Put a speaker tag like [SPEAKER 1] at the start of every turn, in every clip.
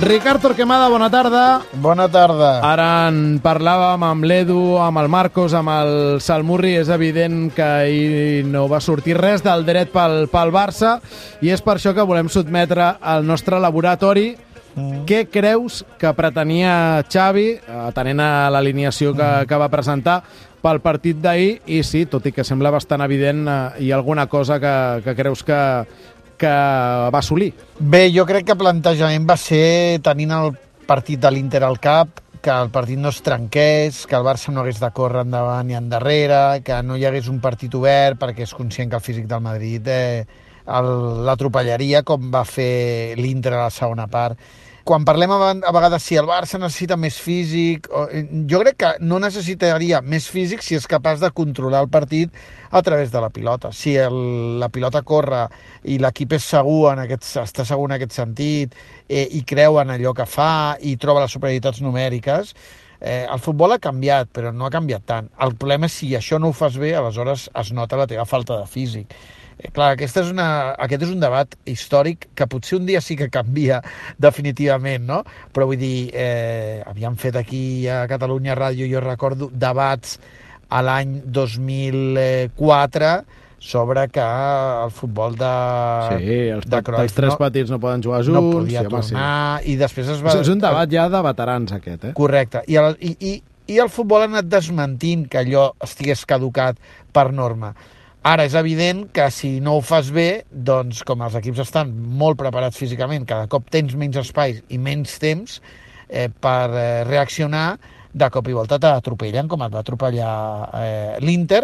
[SPEAKER 1] Ricard Torquemada, bona tarda.
[SPEAKER 2] Bona tarda.
[SPEAKER 1] Ara en parlàvem amb l'Edu, amb el Marcos, amb el Salmurri. És evident que ahir no va sortir res del dret pel, pel Barça i és per això que volem sotmetre al nostre laboratori mm. què creus que pretenia Xavi, atenent a l'alineació que, mm. que va presentar, pel partit d'ahir i sí, tot i que sembla bastant evident, eh, hi ha alguna cosa que, que creus que, que va assolir?
[SPEAKER 2] Bé, jo crec que plantejament va ser tenint el partit de l'Inter al cap, que el partit no es trenqués, que el Barça no hagués de córrer endavant i endarrere, que no hi hagués un partit obert perquè és conscient que el físic del Madrid eh, l'atropellaria com va fer l'Inter a la segona part quan parlem a vegades si el Barça necessita més físic, eh, jo crec que no necessitaria més físic si és capaç de controlar el partit a través de la pilota. Si el, la pilota corre i l'equip és segur en aquest, està segur en aquest sentit eh, i creu en allò que fa i troba les superioritats numèriques, eh, el futbol ha canviat, però no ha canviat tant. El problema és si això no ho fas bé, aleshores es nota la teva falta de físic. Eh, clar, aquesta és una, aquest és un debat històric que potser un dia sí que canvia definitivament, no? Però vull dir, eh, havíem fet aquí a Catalunya Ràdio, jo recordo, debats a l'any 2004 sobre que el futbol de
[SPEAKER 1] Sí, els,
[SPEAKER 2] de Cruyff,
[SPEAKER 1] els tres
[SPEAKER 2] no,
[SPEAKER 1] partits no poden jugar junts.
[SPEAKER 2] no podia
[SPEAKER 1] sí, home,
[SPEAKER 2] tornar, i després es va...
[SPEAKER 1] Sí. És un debat ja de veterans, aquest, eh?
[SPEAKER 2] Correcte. I el, i, i, I el futbol ha anat desmentint que allò estigués caducat per norma. Ara és evident que si no ho fas bé, doncs com els equips estan molt preparats físicament, cada cop tens menys espais i menys temps eh, per eh, reaccionar, de cop i volta t'atropellen, com et va atropellar eh, l'Inter,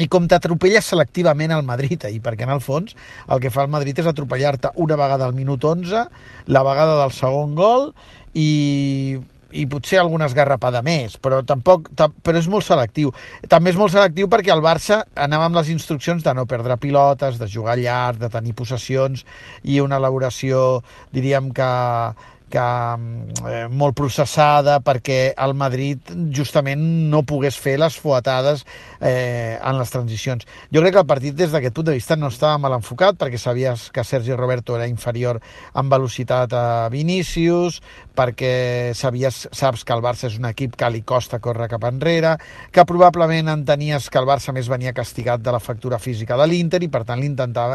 [SPEAKER 2] i com t'atropella selectivament el Madrid. Ahir, perquè en el fons el que fa el Madrid és atropellar-te una vegada al minut 11, la vegada del segon gol i i potser alguna esgarrapada més, però tampoc però és molt selectiu. També és molt selectiu perquè el Barça anava amb les instruccions de no perdre pilotes, de jugar llarg, de tenir possessions i una elaboració, diríem que que eh, molt processada perquè el Madrid justament no pogués fer les fuetades eh, en les transicions. Jo crec que el partit des d'aquest punt de vista no estava mal enfocat perquè sabies que Sergi Roberto era inferior en velocitat a Vinícius, perquè sabies, saps que el Barça és un equip que li costa córrer cap enrere, que probablement entenies que el Barça més venia castigat de la factura física de l'Inter i per tant li,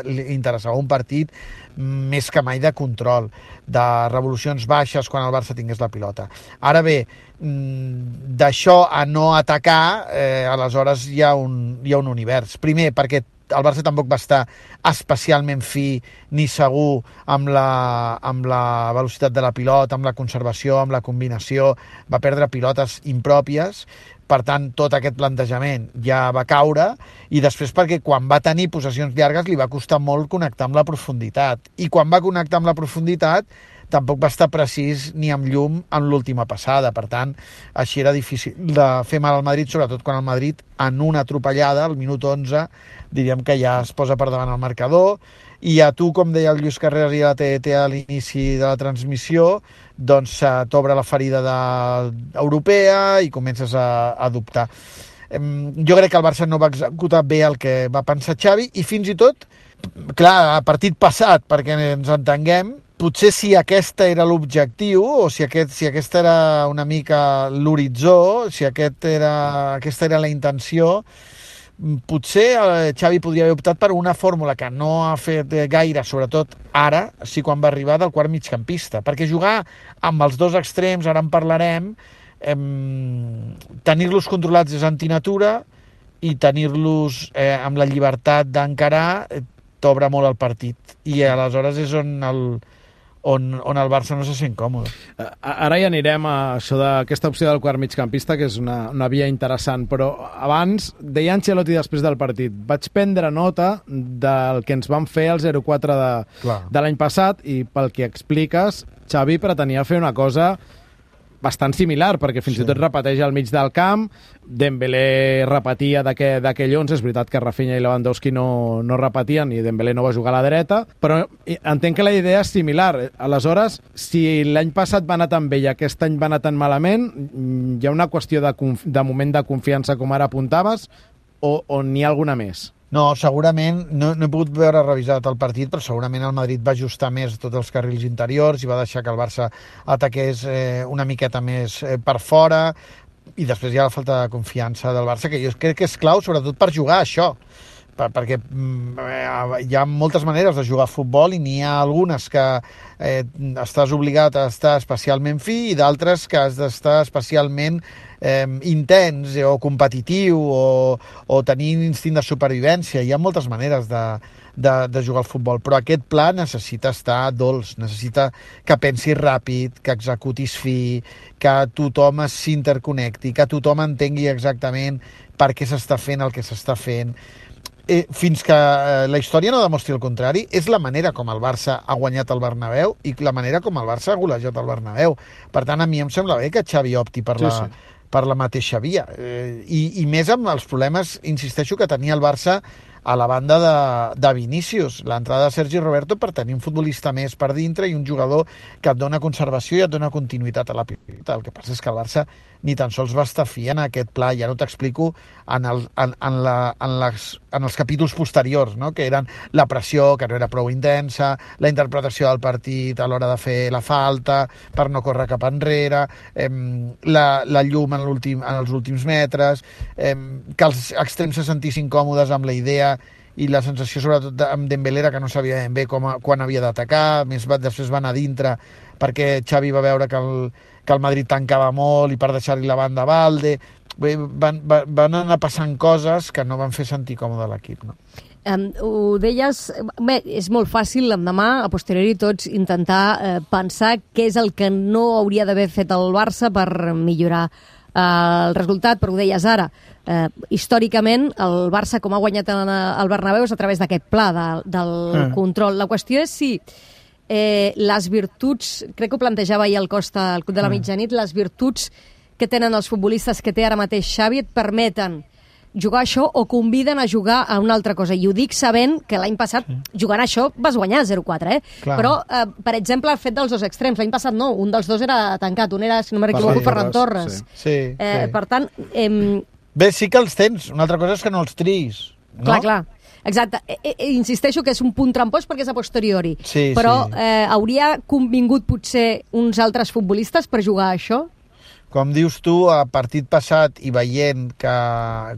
[SPEAKER 2] li interessava un partit més que mai de control, de revolucions baixes quan el Barça tingués la pilota. Ara bé, mm, d'això a no atacar, eh, aleshores hi ha, un, hi ha un univers. Primer, perquè el Barça tampoc va estar especialment fi ni segur amb la, amb la velocitat de la pilota, amb la conservació, amb la combinació, va perdre pilotes impròpies, per tant, tot aquest plantejament ja va caure i després perquè quan va tenir possessions llargues li va costar molt connectar amb la profunditat i quan va connectar amb la profunditat tampoc va estar precís ni amb llum en l'última passada. Per tant, així era difícil de fer mal al Madrid, sobretot quan el Madrid, en una atropellada, al minut 11, diríem que ja es posa per davant el marcador, i a tu, com deia el Lluís Carreras i la TET a l'inici de la transmissió, doncs t'obre la ferida de, europea i comences a, a dubtar. Jo crec que el Barça no va executar bé el que va pensar Xavi i fins i tot, clar, a partit passat, perquè ens entenguem, potser si aquesta era l'objectiu o si, aquest, si aquesta era una mica l'horitzó, si aquest era, aquesta era la intenció, potser el Xavi podria haver optat per una fórmula que no ha fet gaire, sobretot ara, sí quan va arribar del quart migcampista, perquè jugar amb els dos extrems, ara en parlarem, eh, tenir-los controlats és antinatura i tenir-los eh, amb la llibertat d'encarar eh, t'obre molt el partit. I aleshores és on el, on, on el Barça no se sent còmode.
[SPEAKER 1] Ara ja anirem a això d'aquesta opció del quart migcampista, que és una, una via interessant, però abans, deia Ancelotti després del partit, vaig prendre nota del que ens van fer el 0-4 de, de l'any passat i pel que expliques, Xavi pretenia fer una cosa bastant similar, perquè fins sí. i tot repeteix al mig del camp, Dembélé repetia d'aquell 11, és veritat que Rafinha i Lewandowski no, no repetien i Dembélé no va jugar a la dreta, però entenc que la idea és similar. Aleshores, si l'any passat va anar tan bé i aquest any va anar tan malament, mm, hi ha una qüestió de, de moment de confiança, com ara apuntaves, o, o n'hi ha alguna més?
[SPEAKER 2] No, segurament, no, no he pogut veure revisat el partit, però segurament el Madrid va ajustar més tots els carrils interiors i va deixar que el Barça ataqués eh, una miqueta més eh, per fora. I després hi ha la falta de confiança del Barça, que jo crec que és clau sobretot per jugar això. Per, perquè mm, eh, hi ha moltes maneres de jugar a futbol i n'hi ha algunes que eh, estàs obligat a estar especialment fi i d'altres que has d'estar especialment eh, intens o competitiu o, o tenir instint de supervivència. Hi ha moltes maneres de, de, de jugar al futbol, però aquest pla necessita estar dolç, necessita que pensis ràpid, que executis fi, que tothom s'interconnecti, que tothom entengui exactament per què s'està fent el que s'està fent eh, fins que eh, la història no demostri el contrari, és la manera com el Barça ha guanyat el Bernabéu i la manera com el Barça ha golejat el Bernabéu. Per tant, a mi em sembla bé que Xavi opti per sí, la, sí per la mateixa via. Eh, i, I més amb els problemes, insisteixo, que tenia el Barça a la banda de, de Vinícius. L'entrada de Sergi Roberto per tenir un futbolista més per dintre i un jugador que et dona conservació i et dona continuïtat a la pilota. El que passa és que el Barça ni tan sols va estar fi en aquest pla, ja no t'explico en, el, en, en, la, en, les, en els capítols posteriors, no? que eren la pressió, que no era prou intensa, la interpretació del partit a l'hora de fer la falta, per no córrer cap enrere, eh, la, la llum en, últim, en els últims metres, eh, que els extrems se sentissin còmodes amb la idea i la sensació sobretot amb Dembélé que no sabia ben bé com, quan havia d'atacar, més va, després va anar dintre perquè Xavi va veure que el, que el Madrid tancava molt i per deixar-li la banda a Valde. Van, van, van anar passant coses que no van fer sentir còmode l'equip. No?
[SPEAKER 3] Um, ho deies, bé, és molt fàcil l'endemà, a posteriori tots, intentar eh, pensar què és el que no hauria d'haver fet el Barça per millorar eh, el resultat, però ho deies ara. Eh, històricament, el Barça, com ha guanyat el Bernabéu, és a través d'aquest pla de, del eh. control. La qüestió és si eh, les virtuts, crec que ho plantejava ahir al Costa, al Club de la mm. Mitjanit, les virtuts que tenen els futbolistes que té ara mateix Xavi et permeten jugar això o conviden a jugar a una altra cosa. I ho dic sabent que l'any passat, sí. jugant a això, vas guanyar 0-4, eh? Clar. Però, eh, per exemple, el fet dels dos extrems. L'any passat no, un dels dos era tancat, un era, si no m'equivoco, Ferran Torres.
[SPEAKER 2] Sí. Sí,
[SPEAKER 3] eh, sí. Per tant... Eh,
[SPEAKER 2] Bé, sí que els tens. Una altra cosa és que no els tris. No?
[SPEAKER 3] Clar, clar. Exacte. E, e, e, insisteixo que és un punt trampós perquè és a posteriori.
[SPEAKER 2] Sí,
[SPEAKER 3] Però
[SPEAKER 2] sí.
[SPEAKER 3] Eh, hauria convingut potser uns altres futbolistes per jugar a això?
[SPEAKER 2] Com dius tu, a partit passat i veient que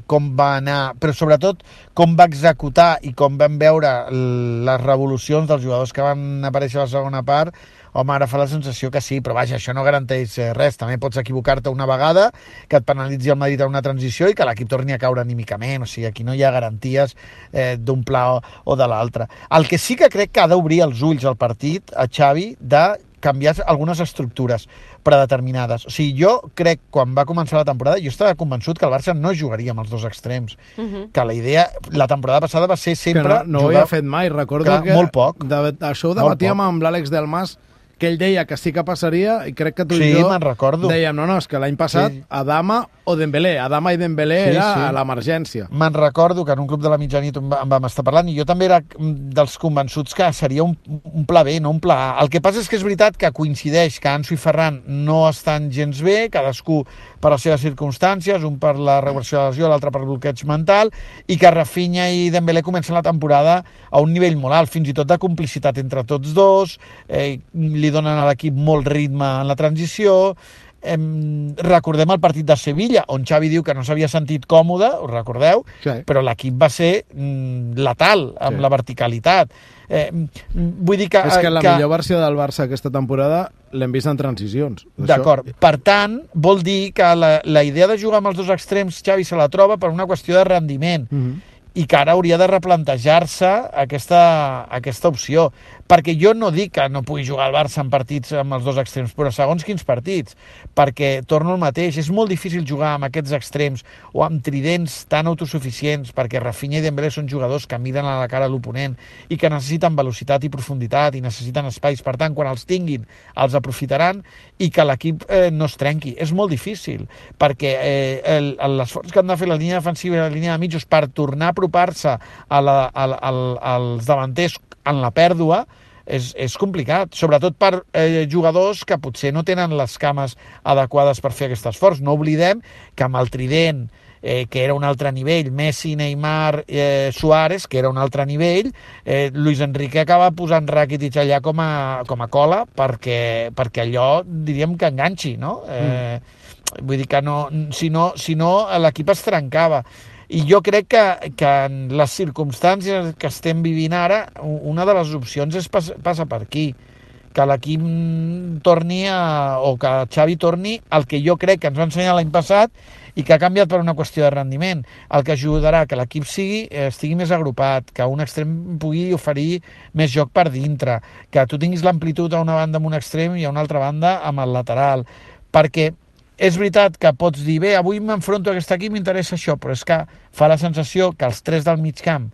[SPEAKER 2] com va anar, però sobretot com va executar i com vam veure les revolucions dels jugadors que van aparèixer a la segona part, home, ara fa la sensació que sí, però vaja, això no garanteix eh, res. També pots equivocar-te una vegada, que et penalitzi el Madrid en una transició i que l'equip torni a caure anímicament. O sigui, aquí no hi ha garanties eh, d'un pla o, o de l'altre. El que sí que crec que ha d'obrir els ulls al partit, a Xavi, de canviar algunes estructures predeterminades. O sigui, jo crec, quan va començar la temporada, jo estava convençut que el Barça no jugaria amb els dos extrems. Uh mhm. -huh. Que la idea, la temporada passada va ser sempre...
[SPEAKER 1] Que no, no
[SPEAKER 2] jugar...
[SPEAKER 1] ho havia fet mai, recordo que... que
[SPEAKER 2] molt poc.
[SPEAKER 1] De, això ho debatíem amb l'Àlex Delmas, que ell deia que sí que passaria i crec que tu
[SPEAKER 2] sí,
[SPEAKER 1] i jo
[SPEAKER 2] recordo.
[SPEAKER 1] dèiem, no, no, és que l'any passat sí. Adama o Dembélé, Adama i Dembélé sí, era sí. l'emergència.
[SPEAKER 2] Me'n recordo que en un club de la mitjanit en vam estar parlant i jo també era dels convençuts que seria un, un pla B, no un pla A. El que passa és que és veritat que coincideix que Anso i Ferran no estan gens bé, cadascú per les seves circumstàncies, un per la regulació de lesió, l'altre per bloqueig mental, i que Rafinha i Dembélé comencen la temporada a un nivell molt alt, fins i tot de complicitat entre tots dos, eh, li donen a l'equip molt ritme en la transició, Em, recordem el partit de Sevilla, on Xavi diu que no s'havia sentit còmode, us recordeu?
[SPEAKER 1] Sí.
[SPEAKER 2] Però l'equip va ser mm, letal amb sí. la verticalitat. Eh, vull dir que...
[SPEAKER 1] És que la que... millor versió del Barça aquesta temporada l'hem vist en transicions.
[SPEAKER 2] D'acord. Això... Per tant, vol dir que la, la idea de jugar amb els dos extrems Xavi se la troba per una qüestió de rendiment. Mm -hmm i que ara hauria de replantejar-se aquesta, aquesta opció. Perquè jo no dic que no pugui jugar al Barça en partits amb els dos extrems, però segons quins partits. Perquè, torno al mateix, és molt difícil jugar amb aquests extrems o amb tridents tan autosuficients, perquè Rafinha i Dembélé són jugadors que miden a la cara l'oponent i que necessiten velocitat i profunditat i necessiten espais. Per tant, quan els tinguin, els aprofitaran i que l'equip eh, no es trenqui. És molt difícil, perquè eh, l'esforç que han de fer la línia defensiva i la línia de mitjos per tornar a apropar-se als davanters en la pèrdua és, és complicat, sobretot per eh, jugadors que potser no tenen les cames adequades per fer aquest esforç. No oblidem que amb el trident, eh, que era un altre nivell, Messi, Neymar, eh, Suárez, que era un altre nivell, eh, Luis Enrique acaba posant Rakitic allà com a, com a cola perquè, perquè allò, diríem que enganxi, no? Eh, mm. Vull dir que no, si no, si no l'equip es trencava. I jo crec que, que en les circumstàncies que estem vivint ara, una de les opcions és pas, passa per aquí. Que l'equip torni a, o que Xavi torni al que jo crec que ens va ensenyar l'any passat i que ha canviat per una qüestió de rendiment, el que ajudarà que l'equip sigui estigui més agrupat, que un extrem pugui oferir més joc per dintre, que tu tinguis l'amplitud a una banda amb un extrem i a una altra banda amb el lateral, perquè és veritat que pots dir, bé, avui m'enfronto a aquest equip, m'interessa això, però és que fa la sensació que els tres del mig camp,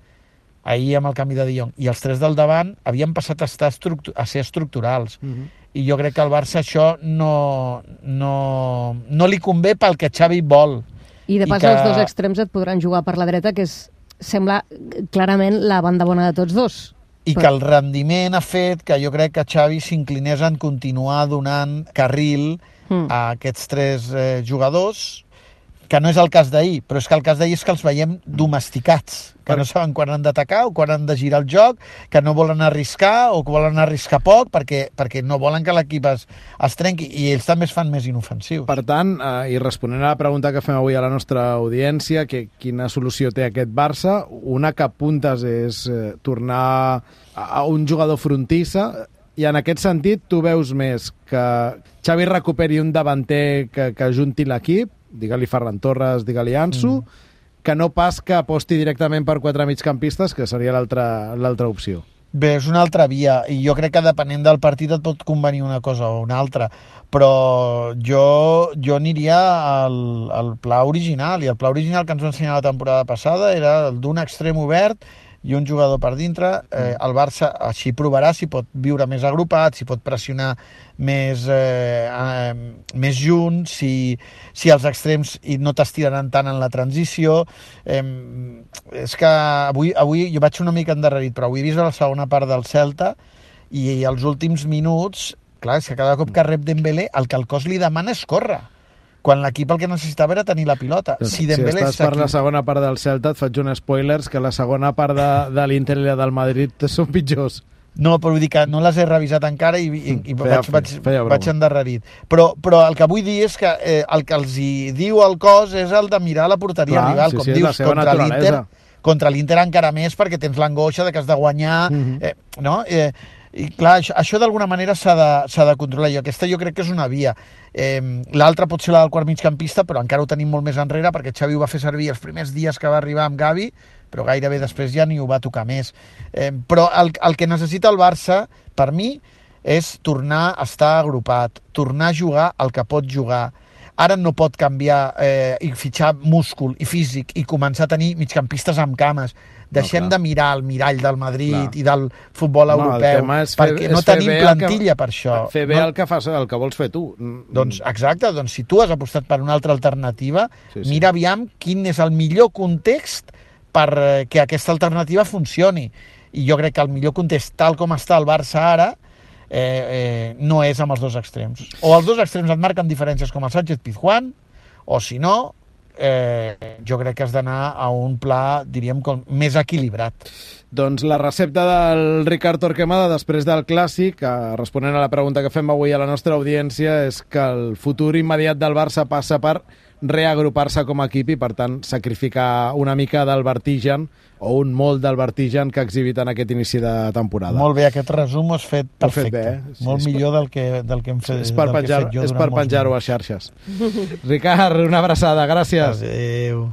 [SPEAKER 2] ahir amb el canvi de Dion, i els tres del davant havien passat a, estar a ser estructurals. Uh -huh. I jo crec que al Barça això no, no, no li convé pel que Xavi vol.
[SPEAKER 3] I de pas I que... els dos extrems et podran jugar per la dreta, que és, sembla clarament la banda bona de tots dos.
[SPEAKER 2] I però... que el rendiment ha fet que jo crec que Xavi s'inclinés en continuar donant carril mm. a aquests tres eh, jugadors, que no és el cas d'ahir, però és que el cas d'ahir és que els veiem domesticats, que no saben quan han d'atacar o quan han de girar el joc, que no volen arriscar o que volen arriscar poc perquè, perquè no volen que l'equip es, es trenqui i ells també es fan més inofensius.
[SPEAKER 1] Per tant, eh, i responent a la pregunta que fem avui a la nostra audiència, que quina solució té aquest Barça, una que apuntes és eh, tornar a, a un jugador frontissa, i en aquest sentit tu veus més que Xavi recuperi un davanter que, que junti l'equip, digue-li Ferran Torres, digue-li Ansu, mm. que no pas que aposti directament per quatre migcampistes, que seria l'altra opció.
[SPEAKER 2] Bé, és una altra via, i jo crec que depenent del partit et pot convenir una cosa o una altra, però jo, jo aniria al, al pla original, i el pla original que ens va ensenyar la temporada passada era el d'un extrem obert i un jugador per dintre. Eh, mm. el Barça així provarà si pot viure més agrupat, si pot pressionar més, eh, eh, més junt, si, si els extrems no t'estiraran tant en la transició. Eh, és que avui, avui jo vaig una mica endarrerit, però avui he vist la segona part del Celta i, i els últims minuts, clar, és que cada cop que rep Dembélé el que el cos li demana és córrer quan l'equip el que necessitava era tenir la pilota.
[SPEAKER 1] Si, Dembélé si estàs per la segona part del Celta, et faig un spoilers, que la segona part de, de l'Inter i la del Madrid són pitjors.
[SPEAKER 2] No, però vull dir que no les he revisat encara i, i, i feia, vaig, vaig, feia vaig endarrerit. Però, però el que vull dir és que eh, el que els hi diu el cos és el de mirar la porteria Clar, rival,
[SPEAKER 1] sí,
[SPEAKER 2] com
[SPEAKER 1] sí,
[SPEAKER 2] dius, contra l'Inter contra l'Inter encara més perquè tens l'angoixa de que has de guanyar, uh mhm. -huh. eh, no? Eh, i clar, això, això d'alguna manera s'ha de, de controlar i aquesta jo crec que és una via. Eh, L'altra pot ser la del quart migcampista, però encara ho tenim molt més enrere perquè Xavi ho va fer servir els primers dies que va arribar amb Gavi, però gairebé després ja ni ho va tocar més. Eh, però el, el que necessita el Barça, per mi, és tornar a estar agrupat, tornar a jugar el que pot jugar, ara no pot canviar eh, i fitxar múscul i físic i començar a tenir migcampistes amb cames deixem no, de mirar el mirall del Madrid clar. i del futbol no, europeu, fer, perquè no tenim plantilla
[SPEAKER 1] que,
[SPEAKER 2] per això.
[SPEAKER 1] Fer bé
[SPEAKER 2] no?
[SPEAKER 1] el que fas, el que vols fer tu.
[SPEAKER 2] Doncs exacte, doncs si tu has apostat per una altra alternativa, sí, sí. mira aviam quin és el millor context per eh, que aquesta alternativa funcioni. I jo crec que el millor context, tal com està el Barça ara, eh, eh, no és amb els dos extrems. O els dos extrems et marquen diferències com el Sánchez Pizjuán, o si no, eh, jo crec que has d'anar a un pla, diríem, com més equilibrat.
[SPEAKER 1] Doncs la recepta del Ricard Torquemada després del clàssic, responent a la pregunta que fem avui a la nostra audiència, és que el futur immediat del Barça passa per reagrupar-se com a equip i, per tant, sacrificar una mica del vertigen o un molt del vertigen que ha exhibit en aquest inici de temporada.
[SPEAKER 2] Molt bé, aquest resum has fet perfecte. Fet bé, eh? sí, molt millor del que, del que hem fet,
[SPEAKER 1] és per penjar, És per penjar-ho a xarxes. Ricard, una abraçada, gràcies.
[SPEAKER 2] Adéu.